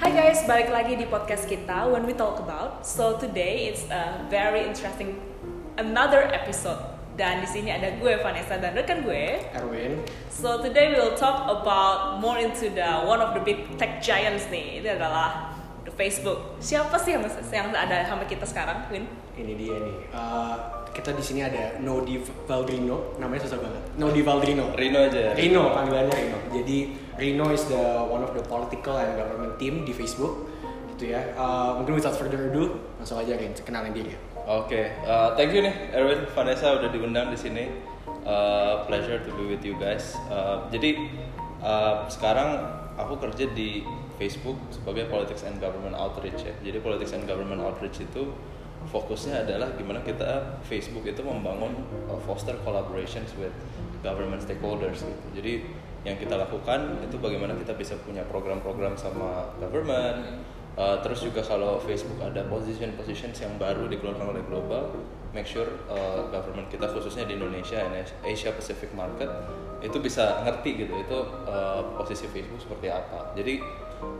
Hai guys, balik lagi di podcast kita When We Talk About. So today it's a very interesting another episode. Dan di sini ada gue Vanessa dan rekan gue. Erwin. So today we'll talk about more into the one of the big tech giants nih. Itu adalah the Facebook. Siapa sih yang yang ada sama kita sekarang, Win? Ini dia nih. Uh, kita di sini ada Nodi Valdrino, namanya susah banget. Nodi Valdrino. Rino aja. Rino panggilannya Rino. Jadi Rino is the one of the political and government team di Facebook. Gitu ya. Uh, mungkin without further ado, langsung aja Rin, kenalin diri. Oke, uh, thank you nih Erwin, Vanessa udah diundang di sini. Uh, pleasure to be with you guys. Uh, jadi uh, sekarang aku kerja di Facebook sebagai Politics and Government Outreach ya. Jadi Politics and Government Outreach itu fokusnya adalah gimana kita Facebook itu membangun uh, foster collaborations with government stakeholders gitu. Jadi yang kita lakukan itu bagaimana kita bisa punya program-program sama government. Uh, terus juga kalau Facebook ada position positions yang baru dikeluarkan oleh global, make sure uh, government kita khususnya di Indonesia dan Asia Pacific market itu bisa ngerti gitu itu uh, posisi Facebook seperti apa. Jadi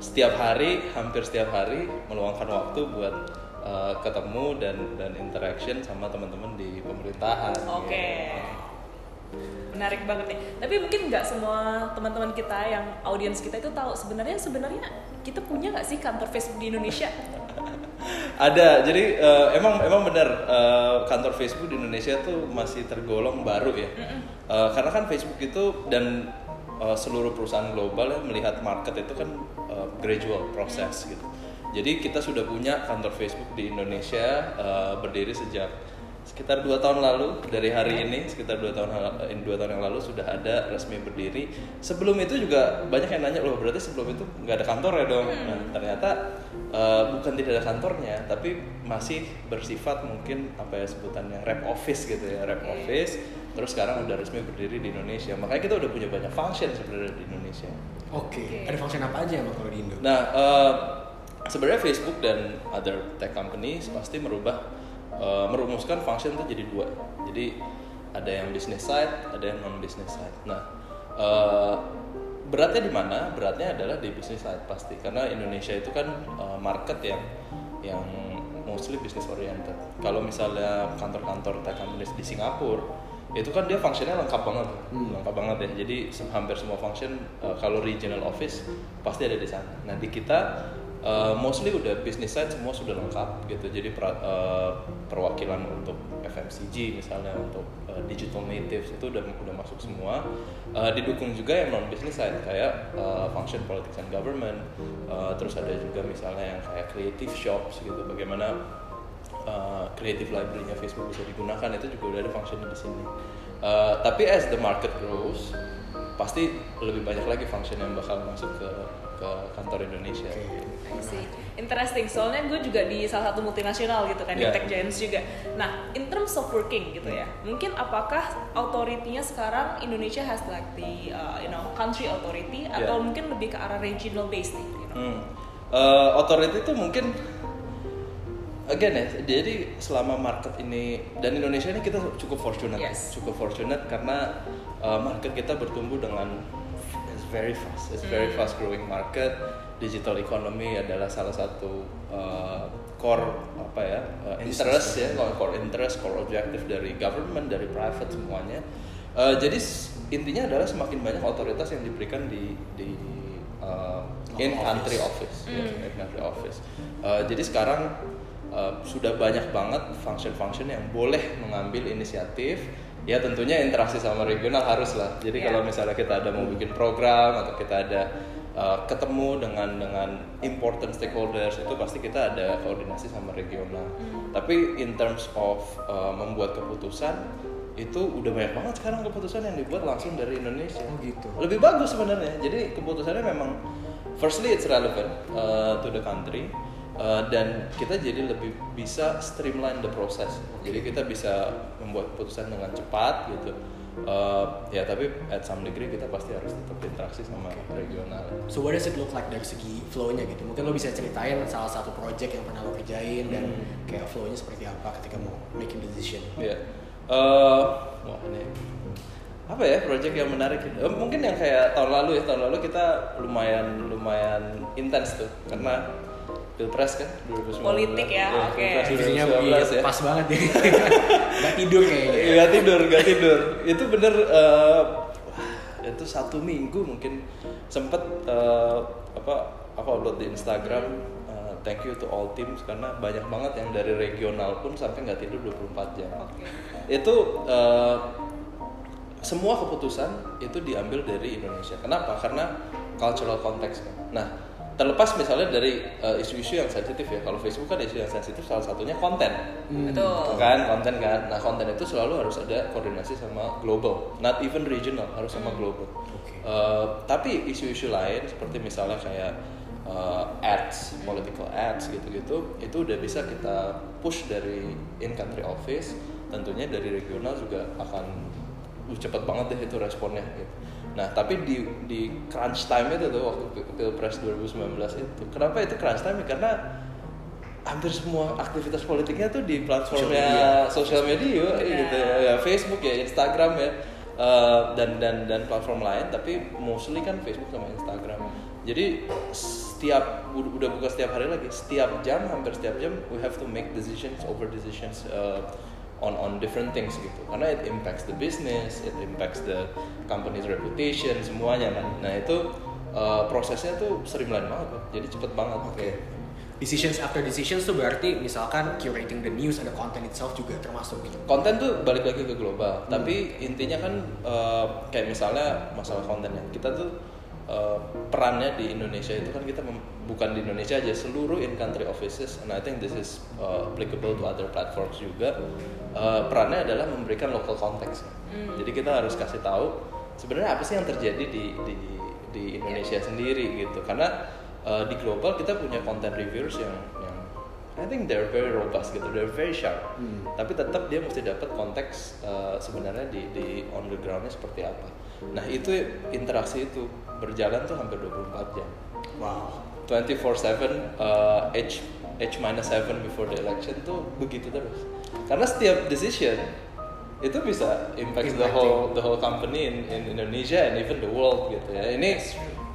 setiap hari, hampir setiap hari meluangkan waktu buat uh, ketemu dan dan interaction sama teman-teman di pemerintahan. Oke. gitu. Menarik banget nih. Tapi mungkin nggak semua teman-teman kita yang audiens kita itu tahu sebenarnya sebenarnya kita punya nggak sih kantor Facebook di Indonesia? Ada, jadi uh, emang emang benar uh, kantor Facebook di Indonesia tuh masih tergolong baru ya. Uh, karena kan Facebook itu dan uh, seluruh perusahaan global ya melihat market itu kan uh, gradual proses gitu. Jadi kita sudah punya kantor Facebook di Indonesia uh, berdiri sejak sekitar dua tahun lalu. Dari hari ini sekitar dua tahun eh, dua tahun yang lalu sudah ada resmi berdiri. Sebelum itu juga banyak yang nanya loh berarti sebelum itu nggak ada kantor ya dong? Nah ternyata eh, bukan tidak ada kantornya tapi masih bersifat mungkin apa ya sebutannya rep office gitu ya rep office. Terus sekarang udah resmi berdiri di Indonesia. Makanya kita udah punya banyak function sebenarnya di Indonesia. Oke. Oke. Ada function apa aja emang kalau di Indo? Nah, eh, sebenarnya Facebook dan other tech companies pasti merubah eh, merumuskan function itu jadi dua. Jadi ada yang business side, ada yang non business side. Nah, eh, beratnya di mana? Beratnya adalah di business side pasti karena Indonesia itu kan eh, market yang yang mostly business oriented. Kalau misalnya kantor-kantor tech companies di Singapura itu kan dia fungsinya lengkap banget, lengkap banget ya. Jadi hampir semua function uh, kalau regional office pasti ada di sana. Nah di kita uh, mostly udah business side semua sudah lengkap gitu. Jadi pra- uh, perwakilan untuk FMCG misalnya untuk uh, digital natives itu udah udah masuk semua. Uh, didukung juga yang non business side kayak uh, function politics and government. Uh, terus ada juga misalnya yang kayak creative shops gitu. Bagaimana uh, creative library-nya Facebook bisa digunakan itu juga udah ada functionnya di sini. Uh, tapi as the market grows, pasti lebih banyak lagi function yang bakal masuk ke ke kantor Indonesia. I see. Interesting. Soalnya gue juga di salah satu multinasional gitu kan, di Yeah. tech giants juga. Nah, in terms of working gitu ya, mungkin apakah authority-nya sekarang Indonesia has like the uh, you know country authority atau Yeah. mungkin lebih ke arah regional based nih? You know? Hmm. Uh, authority itu mungkin again ya jadi selama market ini dan Indonesia ini kita cukup fortunate. Yes. cukup fortunate karena uh, market kita bertumbuh dengan it's very fast. It's very fast growing market. Digital economy adalah salah satu uh, core apa ya uh, interest ya core- core interest core objective dari government dari private semuanya. Uh, jadi intinya adalah semakin banyak otoritas yang diberikan di di uh, in country office, ya, in country office. Uh, jadi sekarang uh, sudah banyak banget function-function yang boleh mengambil inisiatif. Ya tentunya interaksi sama regional harus lah. Jadi Ya. kalau misalnya kita ada mau bikin program atau kita ada uh, ketemu dengan dengan important stakeholders itu pasti kita ada koordinasi sama regional. Tapi in terms of uh, membuat keputusan itu udah banyak banget sekarang keputusan yang dibuat langsung dari Indonesia. Oh gitu. Lebih bagus sebenarnya. Jadi keputusannya memang firstly it's relevant uh, to the country uh, dan kita jadi lebih bisa streamline the process. Jadi kita bisa membuat keputusan dengan cepat gitu. Uh, ya tapi at some degree kita pasti harus tetap interaksi sama regional. So what does it look like dari segi flow-nya gitu? Mungkin lo bisa ceritain salah satu project yang pernah lo kerjain dan Hmm. kayak flow-nya seperti apa ketika mau making decision. Iya. Eh, wah ini apa ya project yang menarik gitu. Eh, mungkin yang kayak tahun lalu ya tahun lalu kita lumayan lumayan intens tuh karena pilpres kan 2019 Politik ya, oke. pilpres Divisinya 2019 iya, ya pas banget ya. Gak tidur kayaknya. Iya, Gak tidur, gak tidur. Itu bener wah, itu satu minggu mungkin sempet eh, apa aku upload di Instagram eh, thank you to all teams karena banyak banget yang dari regional pun sampai nggak tidur 24 jam. Oke. Itu eh, semua keputusan itu diambil dari Indonesia. Kenapa? Karena cultural context kan. Nah, terlepas misalnya dari eh, isu-isu yang sensitif ya. Kalau Facebook kan isu yang sensitif salah satunya konten. Betul. kan konten kan. Nah konten itu selalu harus ada koordinasi sama global. Not even regional harus sama global. Oke. Eh, tapi isu-isu lain seperti misalnya kayak eh, ads political ads gitu-gitu itu udah bisa kita push dari in country office. Tentunya dari regional juga akan uh, cepet banget deh itu responnya gitu nah tapi di di crunch time itu tuh waktu Pil- pilpres 2019 itu kenapa itu crunch time? Karena hampir semua aktivitas politiknya tuh di platformnya sosial media, Benar. gitu ya, Ya, Facebook ya Instagram ya. Eh, dan dan dan platform lain tapi mostly kan Facebook sama Instagram. Jadi setiap udah udah buka setiap hari lagi setiap jam hampir setiap jam we have to make decisions over decisions eh, on on different things gitu. Karena it impacts the business it impacts the company's reputation semuanya kan nah itu eh, prosesnya tuh streamline banget jadi cepet banget. Oke. Decisions after decisions tuh berarti misalkan curating the news ada content itself juga termasuk gitu. konten tuh balik lagi ke global. Tapi intinya kan eh, kayak misalnya masalah kontennya. Kita tuh eh, perannya di Indonesia itu kan kita mem- bukan di Indonesia aja seluruh in country offices and I think this is eh, applicable to other platforms juga Eh, perannya adalah memberikan local context. Jadi kita harus kasih tahu sebenarnya apa sih yang terjadi di di di Indonesia sendiri gitu. Karena eh, di global kita punya content reviewers yang yang I think they're very robust gitu, they're very sharp. Tapi tetap dia mesti dapat konteks uh, sebenarnya di di on the groundnya seperti apa. Nah itu interaksi itu berjalan tuh hampir 24 jam. Wow. 24/7 uh, H H minus 7 before the election tuh begitu terus. Karena setiap decision itu bisa impact the Impacting. whole the whole company in, in Indonesia and even the world gitu ya. Ini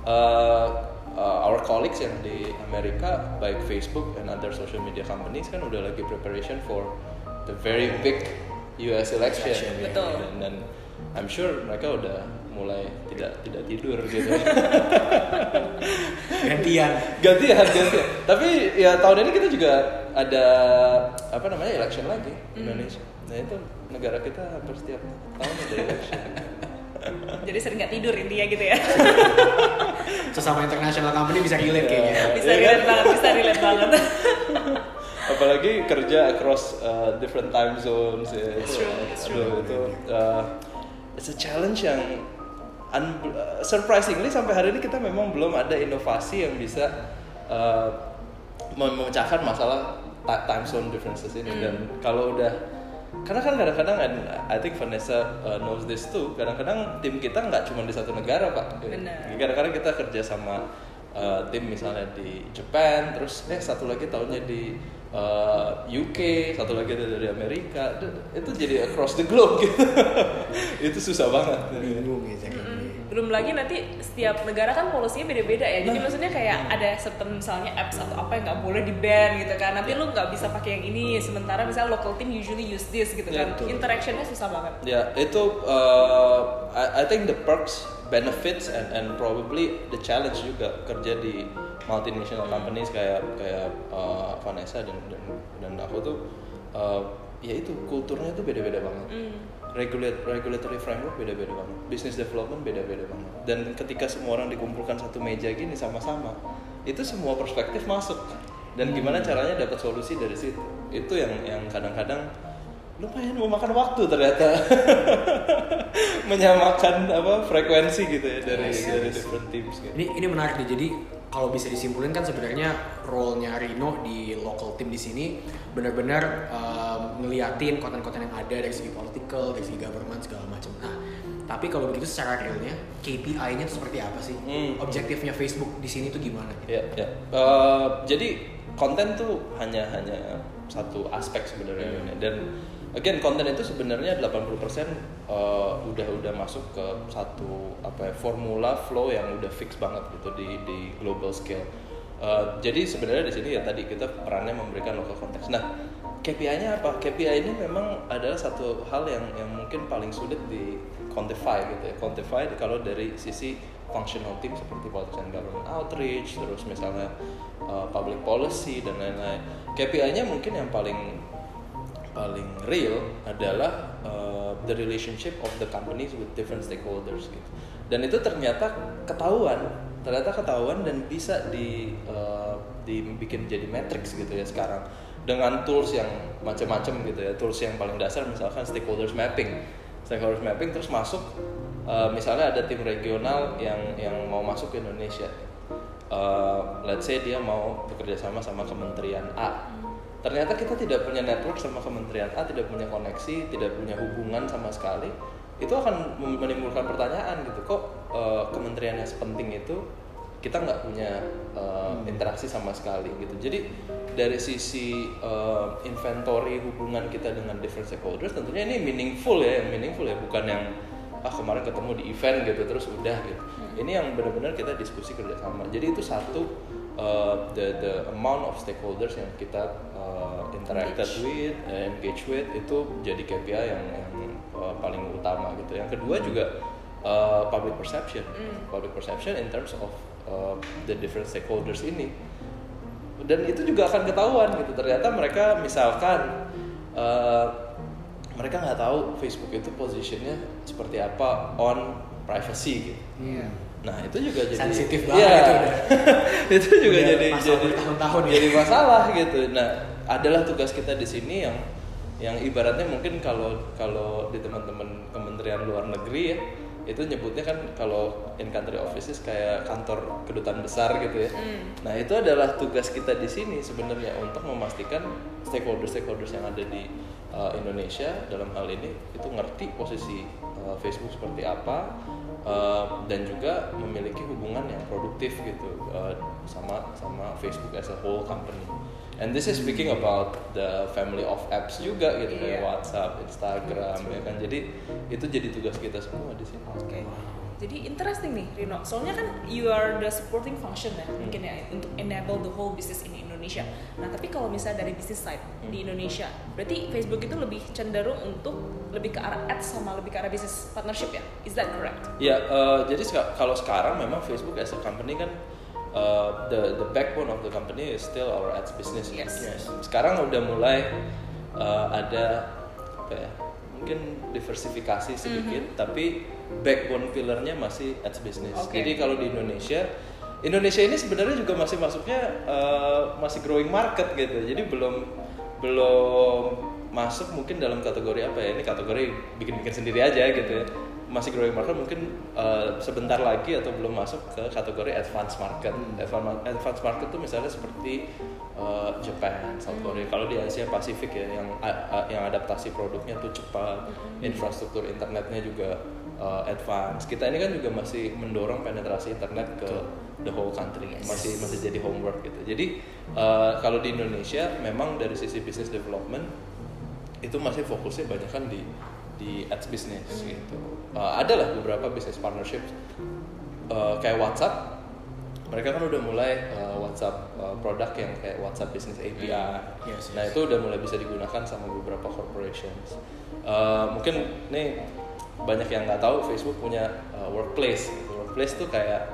uh, uh, our colleagues yang di Amerika baik Facebook and other social media companies kan udah lagi preparation for the very big US election, Election, gitu. Betul. dan, dan I'm sure mereka udah mulai tidak tidak tidur gitu. Gantian. gantian gantian tapi ya tahun ini kita juga ada apa namanya election lagi di Indonesia nah itu negara kita hampir setiap tahun ada election Jadi sering nggak tidur intinya gitu ya. Sesama international company bisa relate kayaknya. bisa Iya kan? relate banget, bisa relate banget. apalagi kerja across uh, different time zones ya It's itu, true, it's aduh, true. itu uh, it's a challenge yang un- uh, surprisingly sampai hari ini kita memang belum ada inovasi yang bisa uh, mem- memecahkan masalah time zone differences ini Hmm. dan kalau udah karena kan kadang-kadang and I think Vanessa uh, knows this too kadang-kadang tim kita nggak cuma di satu negara pak Benar. kadang-kadang kita kerja sama uh, tim misalnya di Japan terus eh satu lagi tahunnya di uh, UK satu lagi ada dari Amerika itu, jadi across the globe gitu itu susah banget Bingung ya. Belum lagi nanti setiap negara kan polisinya beda-beda ya. Jadi Nah. maksudnya kayak ada certain misalnya apps atau apa yang nggak boleh di ban gitu kan. Nanti lu nggak bisa pakai yang ini. Sementara misalnya local team usually use this gitu Ya, kan. Interactionnya susah banget. ya itu uh, I, I think the perks benefits and and probably the challenge juga kerja di multinational companies kayak kayak uh, Vanessa dan dan dan aku tuh uh, ya itu kulturnya tuh beda-beda banget Hmm. Regulate regulatory framework beda-beda banget. Business development beda-beda banget. Dan ketika semua orang dikumpulkan satu meja gini sama-sama itu semua perspektif masuk. Dan gimana caranya dapat solusi dari situ? Itu yang yang kadang-kadang lumayan memakan waktu ternyata. Menyamakan apa frekuensi gitu ya dari Yes, dari yes. different teams gitu. Ini ini menarik nih. Jadi kalau bisa disimpulin kan sebenarnya role-nya Rino di local team di sini benar-benar um, ngeliatin konten-konten yang ada dari segi political, dari segi government segala macam. Nah, tapi kalau begitu secara realnya KPI-nya itu seperti apa sih? Hmm. Objektifnya Facebook di sini tuh gimana? Ya, ya. Eh, jadi konten tuh hanya hanya satu aspek sebenarnya ya. dan again konten itu sebenarnya 80% uh, udah udah masuk ke satu apa ya, formula flow yang udah fix banget gitu di di global scale. Uh, jadi sebenarnya di sini ya tadi kita perannya memberikan local konteks. Nah, KPI-nya apa? KPI ini memang adalah satu hal yang yang mungkin paling sulit di quantify gitu ya. Quantify kalau dari sisi functional team seperti politics and government outreach, terus misalnya uh, public policy dan lain-lain. KPI-nya mungkin yang paling paling real adalah uh, the relationship of the companies with different stakeholders gitu. Dan itu ternyata ketahuan, ternyata ketahuan dan bisa di uh, dibikin jadi matrix gitu ya sekarang dengan tools yang macam-macam gitu ya. Tools yang paling dasar misalkan stakeholders mapping. Stakeholders mapping terus masuk uh, misalnya ada tim regional yang yang mau masuk ke Indonesia. Uh, let's say dia mau bekerja sama sama kementerian A ternyata kita tidak punya network sama kementerian A tidak punya koneksi tidak punya hubungan sama sekali itu akan menimbulkan pertanyaan gitu. Kok uh, kementerian yang sepenting itu kita nggak punya uh, interaksi sama sekali gitu. Jadi dari sisi uh, inventory hubungan kita dengan different stakeholders tentunya ini meaningful ya meaningful ya. Bukan yang ah kemarin ketemu di event gitu terus udah gitu. Ini yang benar-benar kita diskusi kerjasama. Jadi itu satu uh, the the amount of stakeholders yang kita uh, interacted Engage. with, uh, engage with itu jadi KPI yang, yang uh, paling utama gitu. Yang kedua juga uh, public perception, Mm. public perception in terms of uh, the different stakeholders ini. Dan itu juga akan ketahuan gitu. Ternyata mereka misalkan uh, mereka nggak tahu Facebook itu posisinya seperti apa on privacy gitu. Iya. Nah itu juga jadi Sensitif banget Iya. itu udah. itu juga Udah jadi masalah jadi bertahun-tahun ya. jadi masalah gitu. Nah adalah tugas kita di sini yang yang ibaratnya mungkin kalau kalau di teman-teman kementerian luar negeri ya itu nyebutnya kan kalau in country offices kayak kantor kedutaan besar gitu ya. Hmm. Nah itu adalah tugas kita di sini sebenarnya untuk memastikan stakeholders stakeholders yang ada di uh, Indonesia dalam hal ini itu ngerti posisi uh, Facebook seperti apa uh, dan juga memiliki hubungan yang produktif gitu uh, sama sama Facebook as a whole company. And this is speaking about the family of apps juga gitu kayak Iya. WhatsApp, Instagram ya kan. Jadi itu jadi tugas kita semua di sini. Oke. Jadi interesting nih Rino. Soalnya kan you are the supporting function ya mungkin ya untuk enable the whole business in Indonesia. Nah tapi kalau misalnya dari business side di Indonesia, berarti Facebook itu lebih cenderung untuk lebih ke arah ads sama lebih ke arah business partnership ya? Is that correct? Ya, eh, jadi seka- kalau sekarang memang Facebook as a company kan eh, the the backbone of the company is still our ads business. Yes. Sekarang udah mulai eh, ada apa ya? Mungkin diversifikasi sedikit, tapi backbone pillarnya masih ads business. Oke. Jadi kalau di Indonesia Indonesia ini sebenarnya juga masih masuknya eh, masih growing market gitu. Jadi belum belum masuk mungkin dalam kategori apa ya? Ini kategori bikin-bikin sendiri aja gitu ya. Masih growing market mungkin eh, sebentar lagi atau belum masuk ke kategori advanced market. Advanced, advanced market tuh misalnya seperti eh, Japan, South Korea. Kalau di Asia Pasifik ya yang a- yang adaptasi produknya tuh cepat, infrastruktur internetnya juga uh, advance. Kita ini kan juga masih mendorong penetrasi internet ke the whole country, Yes. masih masih jadi homework gitu. Jadi uh, kalau di Indonesia memang dari sisi business development itu masih fokusnya banyak kan di di ads business gitu. Uh, ada lah beberapa business partnership uh, kayak WhatsApp. Mereka kan udah mulai uh, WhatsApp uh, produk yang kayak WhatsApp Business API. Yes, Nah yes. itu udah mulai bisa digunakan sama beberapa corporations. Uh, mungkin nih banyak yang nggak tahu Facebook punya uh, workplace. Workplace tuh kayak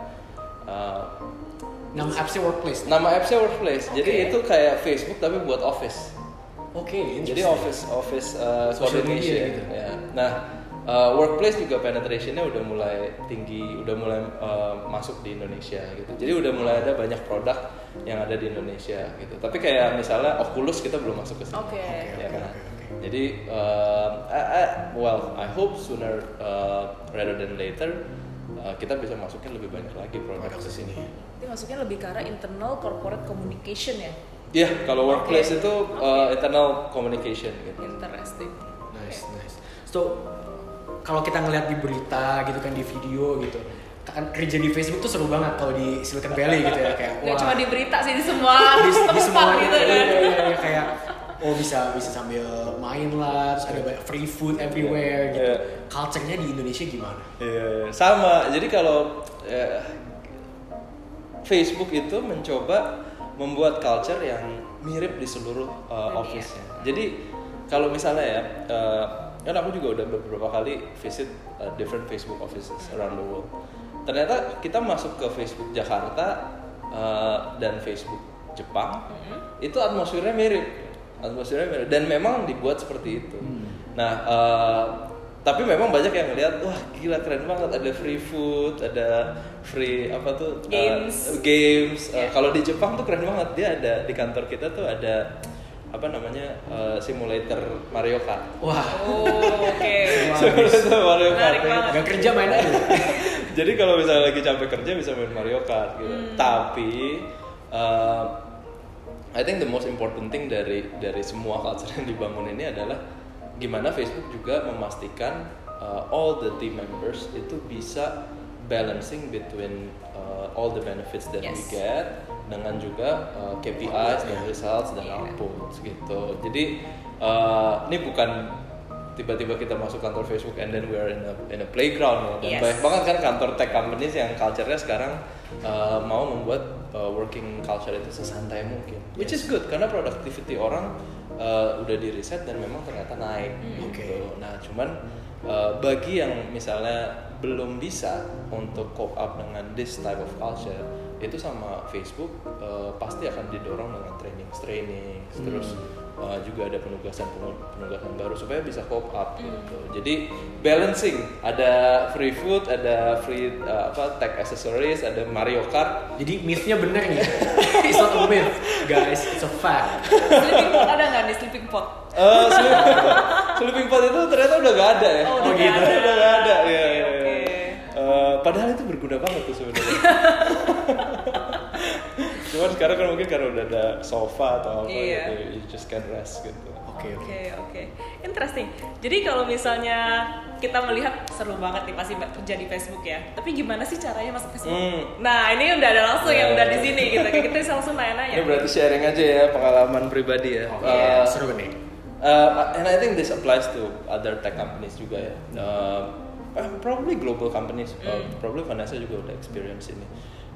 uh, Nama appsnya workplace. nama appsnya workplace. Jadi Oke. itu kayak Facebook tapi buat office. Oke, Jadi interesting. office office uh, Social coordination. media gitu. Ya. Nah uh, workplace juga penetrationnya udah mulai tinggi, udah mulai uh, masuk di Indonesia gitu. Jadi udah mulai ada banyak produk yang ada di Indonesia gitu. Tapi kayak misalnya Oculus kita belum masuk ke sini. Oke. Ya oke, kan? oke, oke. Jadi um, I- I- well I hope sooner uh, rather than later uh, kita bisa masukin lebih banyak lagi produk ke sini. Itu maksudnya lebih ke arah internal corporate communication ya? Iya, kalau workplace Oke. itu uh, internal communication gitu. Interesting. Nice, nice. So, kalau kita ngeliat di berita gitu kan di video gitu, kan kerja di Facebook tuh seru banget kalau di Silicon Valley gitu ya kayak Gak wah, cuma di berita sih di semua di, di tempat semua gitu iya, kan. iya, iya, iya, kayak oh bisa bisa sambil main lah terus ada banyak free food everywhere gitu Iya. culture-nya di Indonesia gimana Iya, sama. Jadi kalau eh, Facebook itu mencoba membuat culture yang mirip di seluruh uh, office-nya. Jadi kalau misalnya ya, uh, kan aku juga udah beberapa kali visit uh, different Facebook offices around the world. Ternyata kita masuk ke Facebook Jakarta uh, dan Facebook Jepang, itu atmosfernya mirip, atmosfernya mirip dan memang dibuat seperti itu. Nah, uh, tapi memang banyak yang ngeliat wah gila keren banget ada free food ada free apa tuh uh, Games. games Uh, Yeah. kalau di Jepang tuh keren banget dia ada di kantor kita tuh ada apa namanya uh, simulator Mario Kart wah Oh, oke. simulator Mario Kart Menarik banget. gak kerja main aja jadi kalau misalnya lagi capek kerja bisa main Mario Kart gitu Hmm. tapi uh, I think the most important thing dari dari semua culture yang dibangun ini adalah gimana Facebook juga memastikan uh, all the team members itu bisa balancing between uh, all the benefits that we Yes. get dengan juga uh, KPIs dan results dan Yeah. outputs gitu. Jadi uh, ini bukan tiba-tiba kita masuk kantor Facebook and then we are in a in a playground ya. Dan Yes. banyak banget kan kantor tech companies yang culture-nya sekarang uh, mau membuat uh, working culture itu sesantai mungkin. Which is good karena productivity orang uh, udah di riset dan memang ternyata naik Hmm. gitu. Nah, cuman uh, bagi yang misalnya belum bisa untuk cope up dengan this type of culture itu sama Facebook uh, pasti akan didorong dengan training training terus uh, juga ada penugasan penugasan baru supaya bisa cope up gitu. Jadi balancing. Ada free food ada free uh, apa tech accessories ada Mario Kart. Jadi myth-nya bener nih. It's not a myth. Guys it's a fact. Sleeping pot ada nggak nih? Sleeping pot? Eh, sleeping, sleeping pot itu ternyata udah gak ada ya. Oh, udah Oh, gitu. ada. udah gak ada ya. Padahal itu berguna banget tuh sebenarnya cuman sekarang kan mungkin karena udah ada sofa atau apa Iya. gitu you just can rest gitu oke oke Oke oke, interesting. Jadi kalau misalnya kita melihat seru banget nih pasti kerja di Facebook ya. Tapi gimana sih caranya masuk Facebook? Hmm. Nah ini udah ada langsung yang Ya. udah di sini gitu. Kayak kita bisa langsung nanya-nanya. ini berarti sharing aja ya pengalaman pribadi ya Oke, Eh, seru nih Uh, and I think this applies to other tech companies juga ya. Uh, uh, probably global companies, uh, probably Vanessa juga udah experience ini.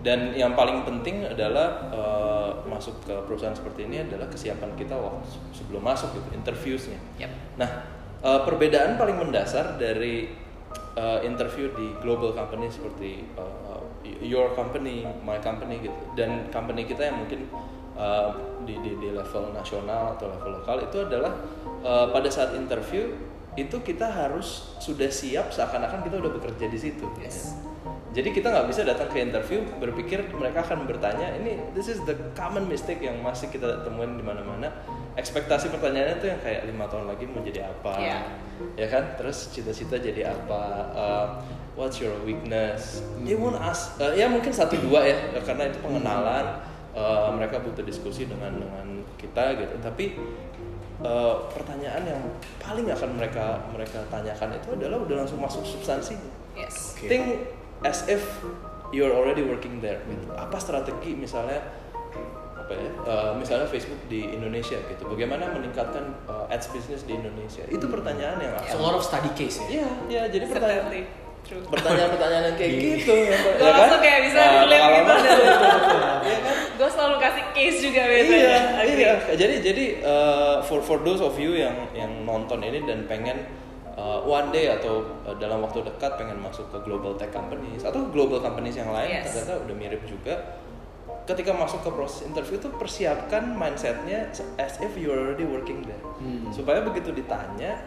Dan yang paling penting adalah uh, masuk ke perusahaan seperti ini adalah kesiapan kita waktu sebelum masuk gitu, interviewsnya. Yep. Nah, uh, perbedaan paling mendasar dari uh, interview di global company seperti uh, your company, my company gitu, dan company kita yang mungkin uh, di, di di level nasional atau level lokal itu adalah uh, pada saat interview itu kita harus sudah siap seakan-akan kita udah bekerja di situ. Yes. Jadi kita nggak bisa datang ke interview berpikir mereka akan bertanya ini this is the common mistake yang masih kita temuin di mana-mana. Ekspektasi pertanyaannya tuh yang kayak lima tahun lagi mau jadi apa, Iya. ya kan? Terus cita-cita jadi apa? Uh, what's your weakness? They won't ask. uh, ya mungkin satu dua ya karena itu pengenalan. Uh, mereka butuh diskusi dengan dengan kita gitu. Tapi uh, pertanyaan yang paling akan mereka mereka tanyakan itu adalah udah langsung masuk substansinya Yes. Oke. think as if you're already working there gitu. Apa strategi misalnya apa ya? eh, misalnya Facebook di Indonesia gitu. Bagaimana meningkatkan eh, ads business di Indonesia? Itu pertanyaan yang it's a lot of study case ya Iya, iya, jadi pertanyaan Certainly. True. pertanyaan-pertanyaan yang kayak Di- gitu ya, langsung kayak bisa Nah, relate gitu. pengalaman Iya kan? Gue selalu kasih case juga biasanya. Iya, Agree. iya. Jadi jadi uh, for for those of you yang yang nonton ini dan pengen uh, one day atau uh, dalam waktu dekat pengen masuk ke global tech companies atau global companies yang lain Yes. ternyata udah mirip juga. Ketika masuk ke proses interview tuh persiapkan mindsetnya as if you already working there. Hmm. Supaya begitu ditanya,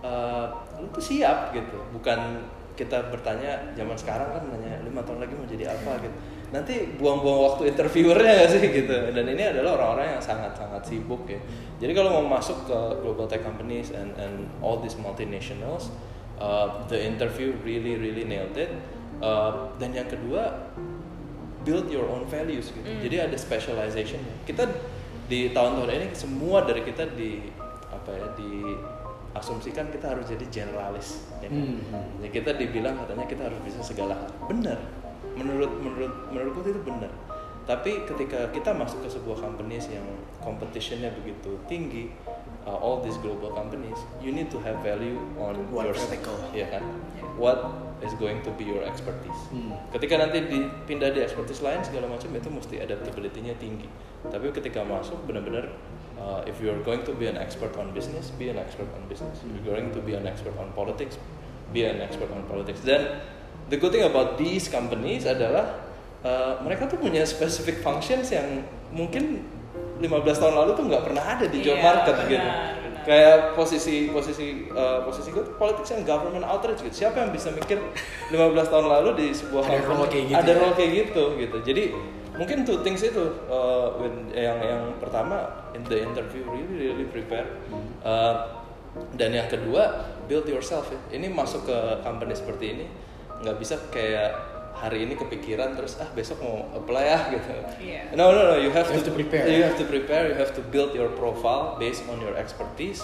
uh, lu tuh siap gitu. Bukan kita bertanya zaman sekarang kan nanya lima tahun lagi mau jadi apa gitu. Nanti buang-buang waktu interviewernya gak sih gitu. Dan ini adalah orang-orang yang sangat-sangat sibuk ya. Jadi kalau mau masuk ke global tech companies and and all these multinationals, uh, the interview really really nailed it. Uh, dan yang kedua build your own values gitu. Mm. Jadi ada specialization. Kita di tahun-tahun ini semua dari kita di apa ya di asumsikan kita harus jadi generalis. Ya kan? Hmm. Ya kita dibilang katanya kita harus bisa segala hal. Benar. Menurut menurut menurutku itu benar. Tapi ketika kita masuk ke sebuah companies yang competitionnya begitu tinggi, uh, all these global companies, you need to have value on What your vertical. ya kan? Yeah. What is going to be your expertise. Hmm. Ketika nanti dipindah di expertise lain segala macam itu mesti adaptability-nya tinggi. Tapi ketika masuk benar-benar uh, if you are going to be an expert on business, be an expert on business. If you're going to be an expert on politics, be an expert on politics. Dan the good thing about these companies adalah uh, mereka tuh punya specific functions yang mungkin 15 tahun lalu tuh nggak pernah ada di job Iya, market benar, gitu. benar. Kayak posisi posisi uh, posisi gue tuh politics and government outreach gitu. Siapa yang bisa mikir 15 tahun lalu di sebuah Ada company, role kayak gitu ada ya? role kayak gitu gitu. Jadi mungkin two things itu uh, when- yang yang pertama in the interview really really prepare. Uh, dan yang kedua build yourself ya. Ini masuk ke company seperti ini nggak bisa kayak hari ini kepikiran terus ah besok mau apply ah gitu. Iya. No no no you have, You have to prepare. You have to prepare. You have to build your profile based on your expertise.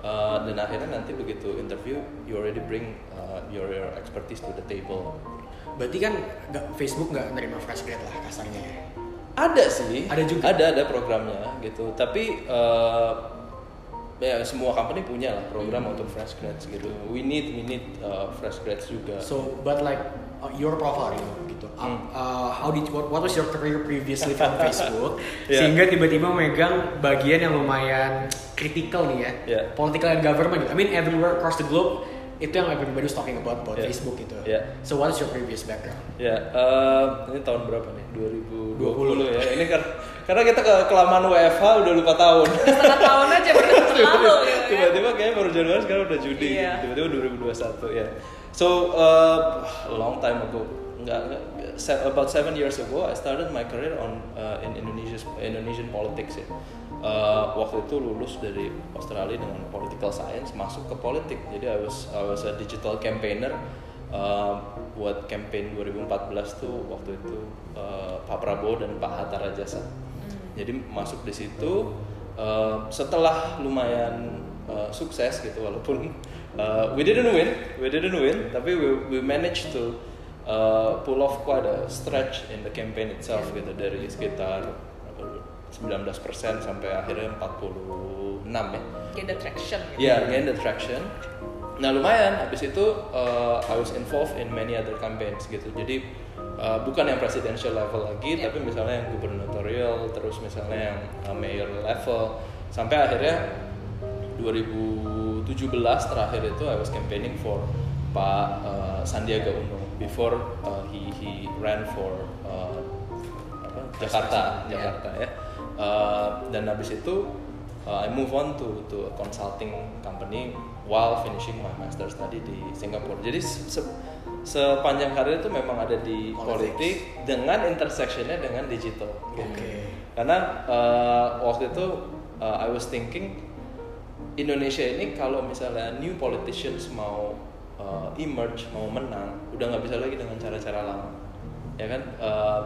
Uh, dan akhirnya nanti begitu interview you already bring uh, your your expertise to the table. Berarti kan nggak Facebook nggak nerima fresh grad lah kasarnya ya. Ada sih. Ada juga? Ada ada programnya gitu. Tapi uh, ya semua company punya lah program Hmm. untuk fresh grads gitu. We need we need uh, fresh grads juga. So, but like uh, your profile you know, gitu. Uh, Hmm. uh, how did what, what was your career previously from Facebook Yeah. sehingga tiba-tiba megang bagian yang lumayan kritikal nih ya, Yeah. political and government. I mean everywhere across the globe itu yang everybody was talking about about Yeah. Facebook gitu. Yeah. So what is your previous background? Ya, eh, ini tahun berapa nih? 2020 20. ya. Ini kan karena kita ke kelamaan WFH udah lupa tahun. setengah tahun aja baru terlalu gitu kan. Tiba-tiba kayaknya baru Januari sekarang udah Juni. Iya. Tiba-tiba 2021 ya. So uh, a long time ago, nggak, nggak se- about seven years ago, I started my career on uh, in Indonesia Indonesian politics ya. Uh, waktu itu lulus dari Australia dengan political science, masuk ke politik. Jadi I was I was a digital campaigner uh, buat campaign 2014 tuh waktu itu uh, Pak Prabowo dan Pak Hatta Rajasa. Jadi masuk di situ uh, setelah lumayan uh, sukses gitu walaupun uh, we didn't win, we didn't win, tapi we, we managed to uh, pull off quite a stretch in the campaign itself gitu dari sekitar 19% sampai akhirnya 46 ya. Get the traction gitu. Iya, gain the traction. Nah lumayan, habis itu uh, I was involved in many other campaigns gitu. Jadi uh, bukan yang presidential level lagi, Yeah. tapi misalnya yang gubernatorial, terus misalnya yang uh, mayor level, sampai akhirnya 2017 terakhir itu I was campaigning for Pak uh, Sandiaga Uno before uh, he he ran for uh, apa, Jakarta, Yeah. Jakarta ya. Uh, dan habis itu uh, I move on to to a consulting company while finishing my master study di Singapura. Jadi se- se- sepanjang karir itu memang ada di politik dengan intersectionnya dengan digital. Oke. gitu. Karena uh, waktu itu uh, I was thinking Indonesia ini kalau misalnya new politicians mau uh, emerge, mau menang, udah nggak bisa lagi dengan cara-cara lama, ya kan? Uh,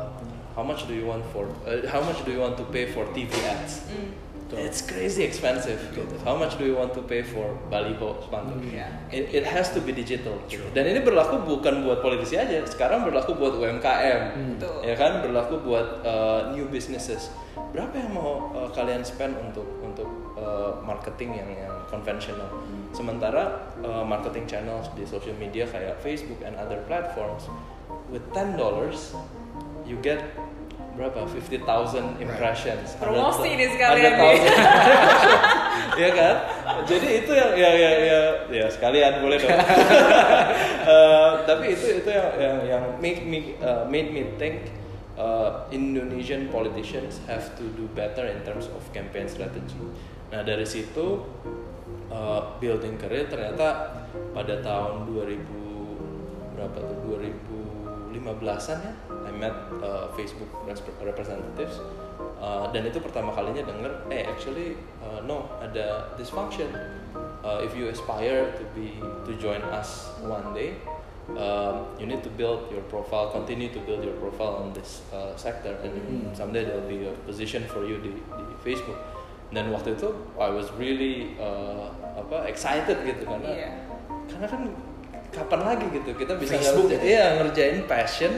how much do you want for? uh, how much do you want to pay for TV ads? Hmm. It's crazy expensive. Gitu. How much do you want to pay for baliho spanduk? Iya. It, it has to be digital. gitu. Dan ini berlaku bukan buat politisi aja. Sekarang berlaku buat UMKM. Betul. ya kan? Berlaku buat uh, new businesses. Berapa yang mau uh, kalian spend untuk untuk uh, marketing yang yang konvensional? Sementara uh, marketing channels di social media kayak Facebook and other platforms with 10 dollars you get berapa? 50,000 impressions. Promosi 100 nih sekalian. 100,000 ya kan? Jadi itu yang ya ya ya ya sekalian boleh dong. Eh, tapi itu itu yang yang, yang make me uh, made me think uh, Indonesian politicians have to do better in terms of campaign strategy. Nah dari situ uh, building career ternyata pada tahun 2000 berapa tuh? 2015an ya met uh, Facebook res- representatives uh, dan itu pertama kalinya denger eh actually uh, no ada dysfunction uh, if you aspire to be to join us one day um, you need to build your profile continue to build your profile on this uh, sector and someday there'll be a position for you di, di Facebook dan waktu itu I was really uh, apa excited gitu karena Iya. karena kan kapan lagi gitu kita bisa Facebook ngerja- gitu. iya, ngerjain passion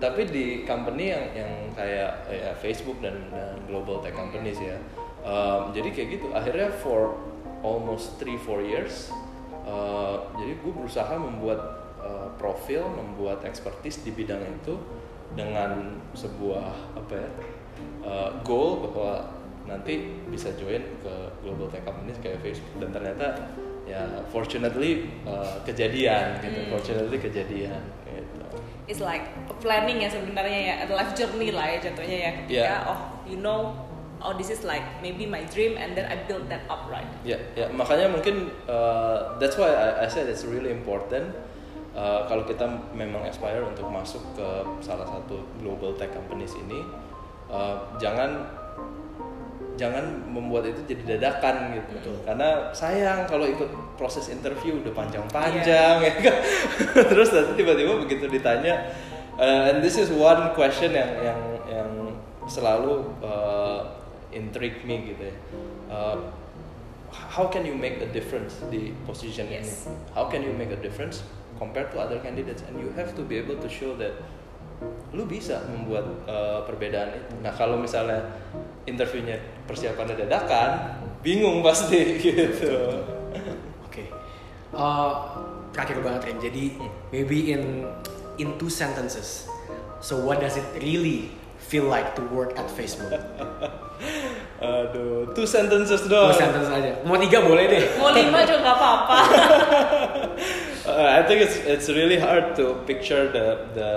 tapi di company yang yang kayak ya Facebook dan, dan global tech companies ya Um, jadi kayak gitu. Akhirnya for almost 3-4 years, uh, jadi gue berusaha membuat uh, profil, membuat expertise di bidang itu dengan sebuah apa ya uh, goal bahwa nanti bisa join ke global tech companies kayak Facebook dan ternyata ya fortunately uh, kejadian gitu, Hmm. fortunately kejadian gitu. It's like a planning ya sebenarnya ya, a life journey lah ya jatuhnya ya. Ketika Yeah. oh you know, oh this is like maybe my dream and then I build that up right. Ya, ya makanya mungkin uh, that's why I, I said it's really important uh, kalau kita memang aspire untuk masuk ke salah satu global tech companies ini, uh, jangan jangan membuat itu jadi dadakan gitu. Betul. Karena sayang kalau ikut proses interview udah panjang-panjang ya kan. Terus nanti tiba-tiba begitu ditanya uh, and this is one question yang yang yang selalu uh, intrigue me gitu ya. Uh, how can you make a difference di position Yes. ini? How can you make a difference compared to other candidates? And you have to be able to show that lu bisa membuat uh, perbedaan itu. Nah kalau misalnya interviewnya persiapannya dadakan, bingung pasti gitu. Oke. Uh, terakhir banget Ren. Jadi maybe in in two sentences. So what does it really feel like to work at Facebook? Aduh, two sentences Two doang. sentences aja. Mau tiga boleh deh. Mau lima juga nggak apa-apa. Uh, I think it's it's really hard to picture the the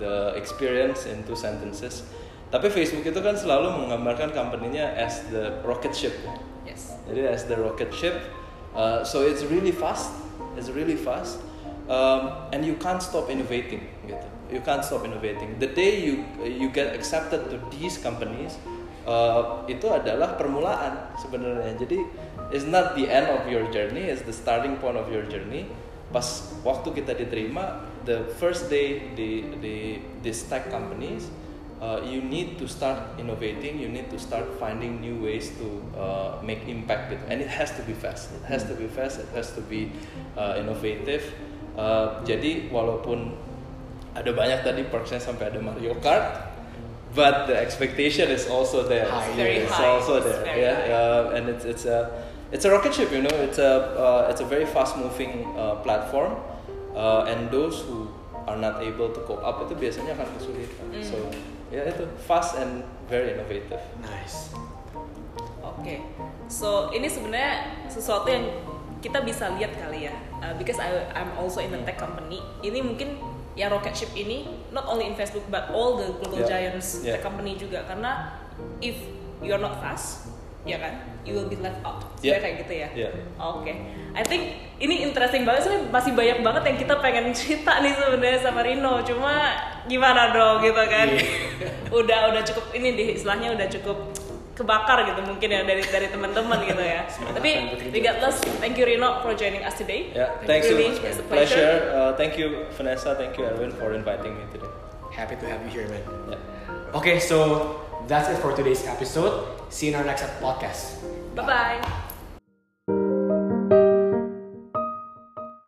the experience in two sentences. Tapi Facebook itu kan selalu menggambarkan company-nya as the rocket ship. yes. Jadi as the rocket ship, uh, so it's really fast, it's really fast, um, and you can't stop innovating. Gitu. You can't stop innovating. The day you you get accepted to these companies, uh, itu adalah permulaan sebenarnya. Jadi it's not the end of your journey, it's the starting point of your journey. Pas waktu kita diterima, the first day di di these tech companies, uh, you need to start innovating you need to start finding new ways to uh, make impact gitu. and it has to be fast it has to be fast it has to be uh, innovative Uh, jadi walaupun ada banyak tadi perksnya sampai ada Mario Kart but the expectation is also there High. Very it's high. also It's there very yeah high. uh, and it's it's a it's a rocket ship you know it's a uh, it's a very fast moving uh, platform uh, and those who are not able to cope up itu biasanya akan kesulitan Mm. so ya itu fast and very innovative Nice. Oke, so ini sebenarnya sesuatu yang kita bisa lihat kali ya, Uh, because I I'm also in a tech company. Ini mungkin ya rocket ship ini not only in Facebook but all the global Yeah. giants Yeah. tech company juga karena if you're not fast, ya kan, you will be left out. Sebenarnya Yeah. kayak gitu ya. Yeah. Oke, I think ini interesting banget sih masih banyak banget yang kita pengen cerita nih sebenarnya sama Rino. Cuma gimana dong gitu kan? udah udah cukup ini deh istilahnya udah cukup kebakar gitu mungkin ya dari dari teman-teman gitu ya. Tapi regardless, thank you Rino for joining us today. yeah thanks so really, much man. it's a pleasure, pleasure. Uh, thank you Vanessa thank you Erwin for inviting me today Happy to have you here, man. yeah. Okay, so that's it for today's episode. See you in our next podcast. Bye bye.